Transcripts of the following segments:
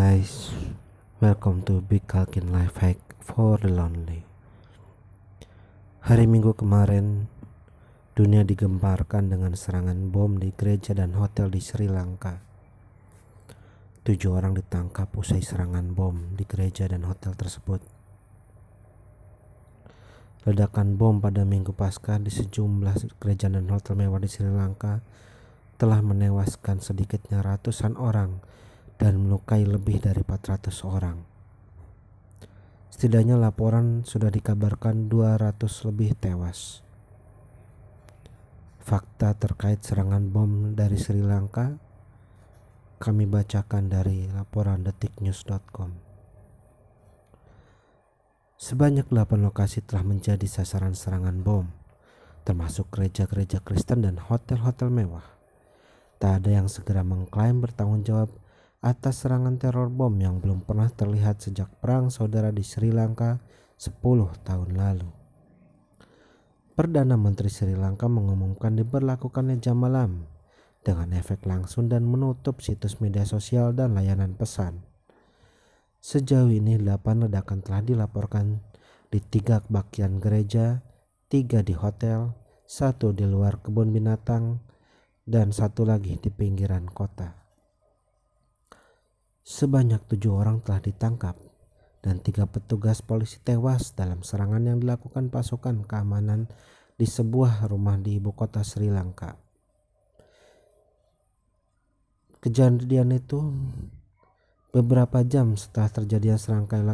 guys, welcome to Big Kalkin Life Hack for the Lonely. Hari Minggu kemarin, dunia digemparkan dengan serangan bom di gereja dan hotel di Sri Lanka. Tujuh orang ditangkap usai serangan bom di gereja dan hotel tersebut. Ledakan bom pada minggu pasca di sejumlah gereja dan hotel mewah di Sri Lanka telah menewaskan sedikitnya ratusan orang dan melukai lebih dari 400 orang. Setidaknya laporan sudah dikabarkan 200 lebih tewas. Fakta terkait serangan bom dari Sri Lanka kami bacakan dari laporan detiknews.com. Sebanyak 8 lokasi telah menjadi sasaran serangan bom, termasuk gereja-gereja Kristen dan hotel-hotel mewah. Tak ada yang segera mengklaim bertanggung jawab atas serangan teror bom yang belum pernah terlihat sejak perang saudara di Sri Lanka 10 tahun lalu. Perdana Menteri Sri Lanka mengumumkan diberlakukannya jam malam dengan efek langsung dan menutup situs media sosial dan layanan pesan. Sejauh ini 8 ledakan telah dilaporkan di tiga bagian gereja, tiga di hotel, satu di luar kebun binatang, dan satu lagi di pinggiran kota. Sebanyak tujuh orang telah ditangkap dan tiga petugas polisi tewas dalam serangan yang dilakukan pasukan keamanan di sebuah rumah di ibu kota Sri Lanka. Kejadian itu beberapa jam setelah terjadinya serangkaian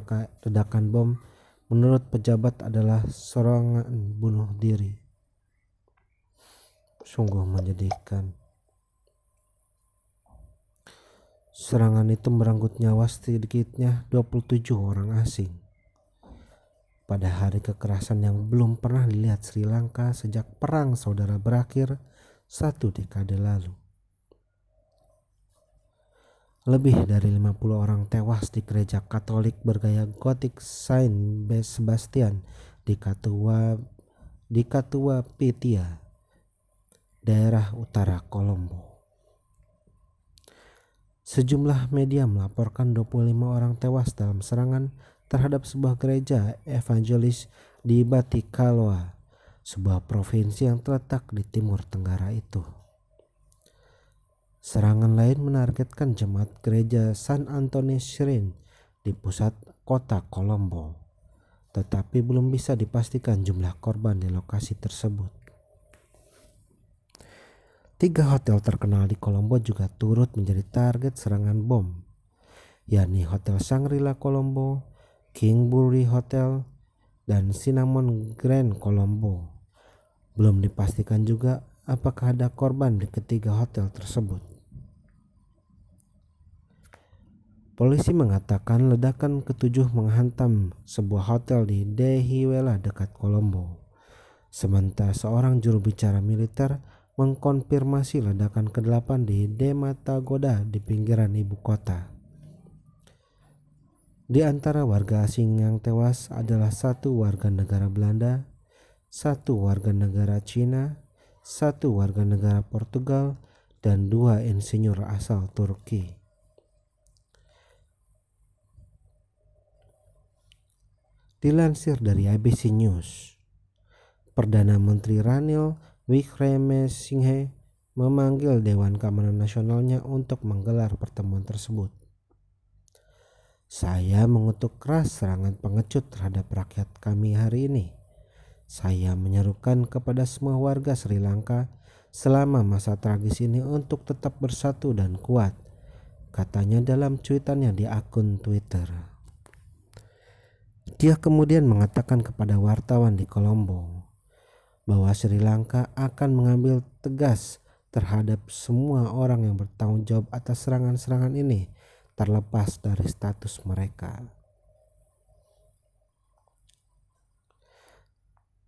ledakan bom menurut pejabat adalah serangan bunuh diri. Sungguh menyedihkan. Serangan itu merenggut nyawa sedikitnya 27 orang asing. Pada hari kekerasan yang belum pernah dilihat Sri Lanka sejak perang saudara berakhir satu dekade lalu. Lebih dari 50 orang tewas di gereja Katolik bergaya gotik Saint Sebastian di Katua di Katua Pitia, daerah utara Kolombo. Sejumlah media melaporkan 25 orang tewas dalam serangan terhadap sebuah gereja evangelis di Batikaloa, sebuah provinsi yang terletak di timur tenggara itu. Serangan lain menargetkan jemaat gereja San Antonio Shrine di pusat kota Colombo, tetapi belum bisa dipastikan jumlah korban di lokasi tersebut. Tiga hotel terkenal di Kolombo juga turut menjadi target serangan bom, yakni Hotel Shangri-La Kolombo, Kingbury Hotel, dan Cinnamon Grand Kolombo. Belum dipastikan juga apakah ada korban di ketiga hotel tersebut. Polisi mengatakan ledakan ketujuh menghantam sebuah hotel di Dehiwela dekat Kolombo. Sementara seorang juru bicara militer mengkonfirmasi ledakan ke-8 di Dematagoda di pinggiran ibu kota. Di antara warga asing yang tewas adalah satu warga negara Belanda, satu warga negara Cina, satu warga negara Portugal, dan dua insinyur asal Turki. Dilansir dari ABC News, Perdana Menteri Ranil Wickremesinghe memanggil Dewan Keamanan Nasionalnya untuk menggelar pertemuan tersebut. Saya mengutuk keras serangan pengecut terhadap rakyat kami hari ini. Saya menyerukan kepada semua warga Sri Lanka selama masa tragis ini untuk tetap bersatu dan kuat, katanya dalam cuitannya di akun Twitter. Dia kemudian mengatakan kepada wartawan di Kolombo, bahwa Sri Lanka akan mengambil tegas terhadap semua orang yang bertanggung jawab atas serangan-serangan ini terlepas dari status mereka.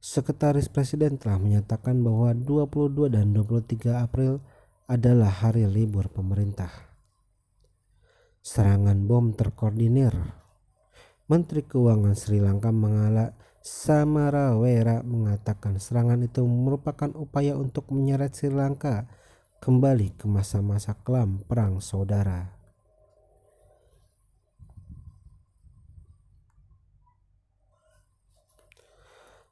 Sekretaris Presiden telah menyatakan bahwa 22 dan 23 April adalah hari libur pemerintah. Serangan bom terkoordinir. Menteri Keuangan Sri Lanka mengalami Samara Wera mengatakan serangan itu merupakan upaya untuk menyeret Sri Lanka kembali ke masa-masa kelam perang saudara.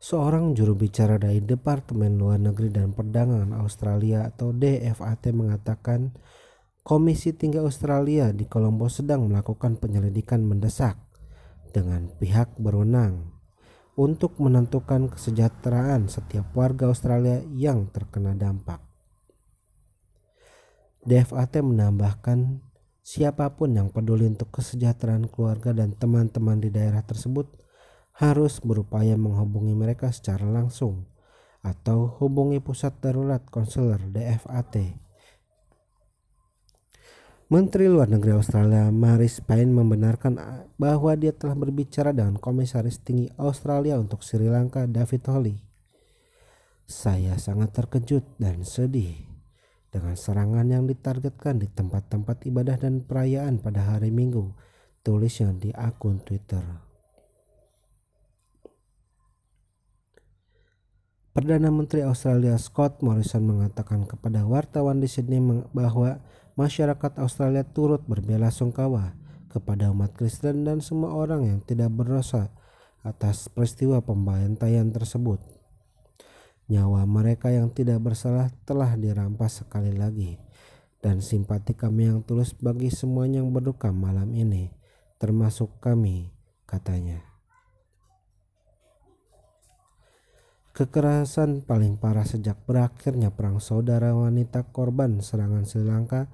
Seorang juru bicara dari Departemen Luar Negeri dan Perdagangan Australia atau DFAT mengatakan Komisi Tinggi Australia di Kolombo sedang melakukan penyelidikan mendesak dengan pihak berwenang untuk menentukan kesejahteraan setiap warga Australia yang terkena dampak. DFAT menambahkan siapa pun yang peduli untuk kesejahteraan keluarga dan teman-teman di daerah tersebut harus berupaya menghubungi mereka secara langsung atau hubungi pusat darurat konselor DFAT. Menteri Luar Negeri Australia Maris Payne membenarkan bahwa dia telah berbicara dengan Komisaris Tinggi Australia untuk Sri Lanka David Holly. Saya sangat terkejut dan sedih dengan serangan yang ditargetkan di tempat-tempat ibadah dan perayaan pada hari Minggu, tulisnya di akun Twitter. Perdana Menteri Australia Scott Morrison mengatakan kepada wartawan di Sydney bahwa masyarakat Australia turut sungkawa kepada umat Kristen dan semua orang yang tidak berdosa atas peristiwa pembantaian tersebut. Nyawa mereka yang tidak bersalah telah dirampas sekali lagi dan simpati kami yang tulus bagi semua yang berduka malam ini, termasuk kami, katanya. Kekerasan paling parah sejak berakhirnya perang saudara wanita korban serangan Sri Lanka,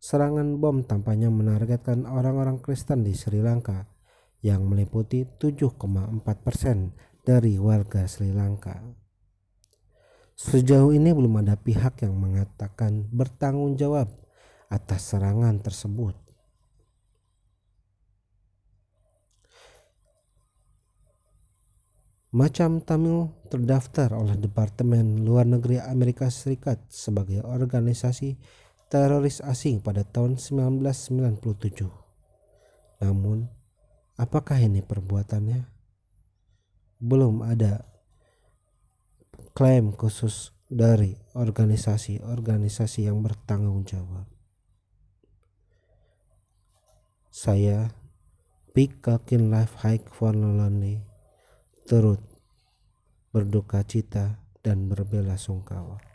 serangan bom tampaknya menargetkan orang-orang Kristen di Sri Lanka yang meliputi 7,4 persen dari warga Sri Lanka. Sejauh ini belum ada pihak yang mengatakan bertanggung jawab atas serangan tersebut. Macam Tamil terdaftar oleh Departemen Luar Negeri Amerika Serikat sebagai organisasi teroris asing pada tahun 1997. Namun, apakah ini perbuatannya? Belum ada klaim khusus dari organisasi-organisasi yang bertanggung jawab. Saya Big Kalkin Life Hike for Lonely turut berduka cita dan berbela sungkawa.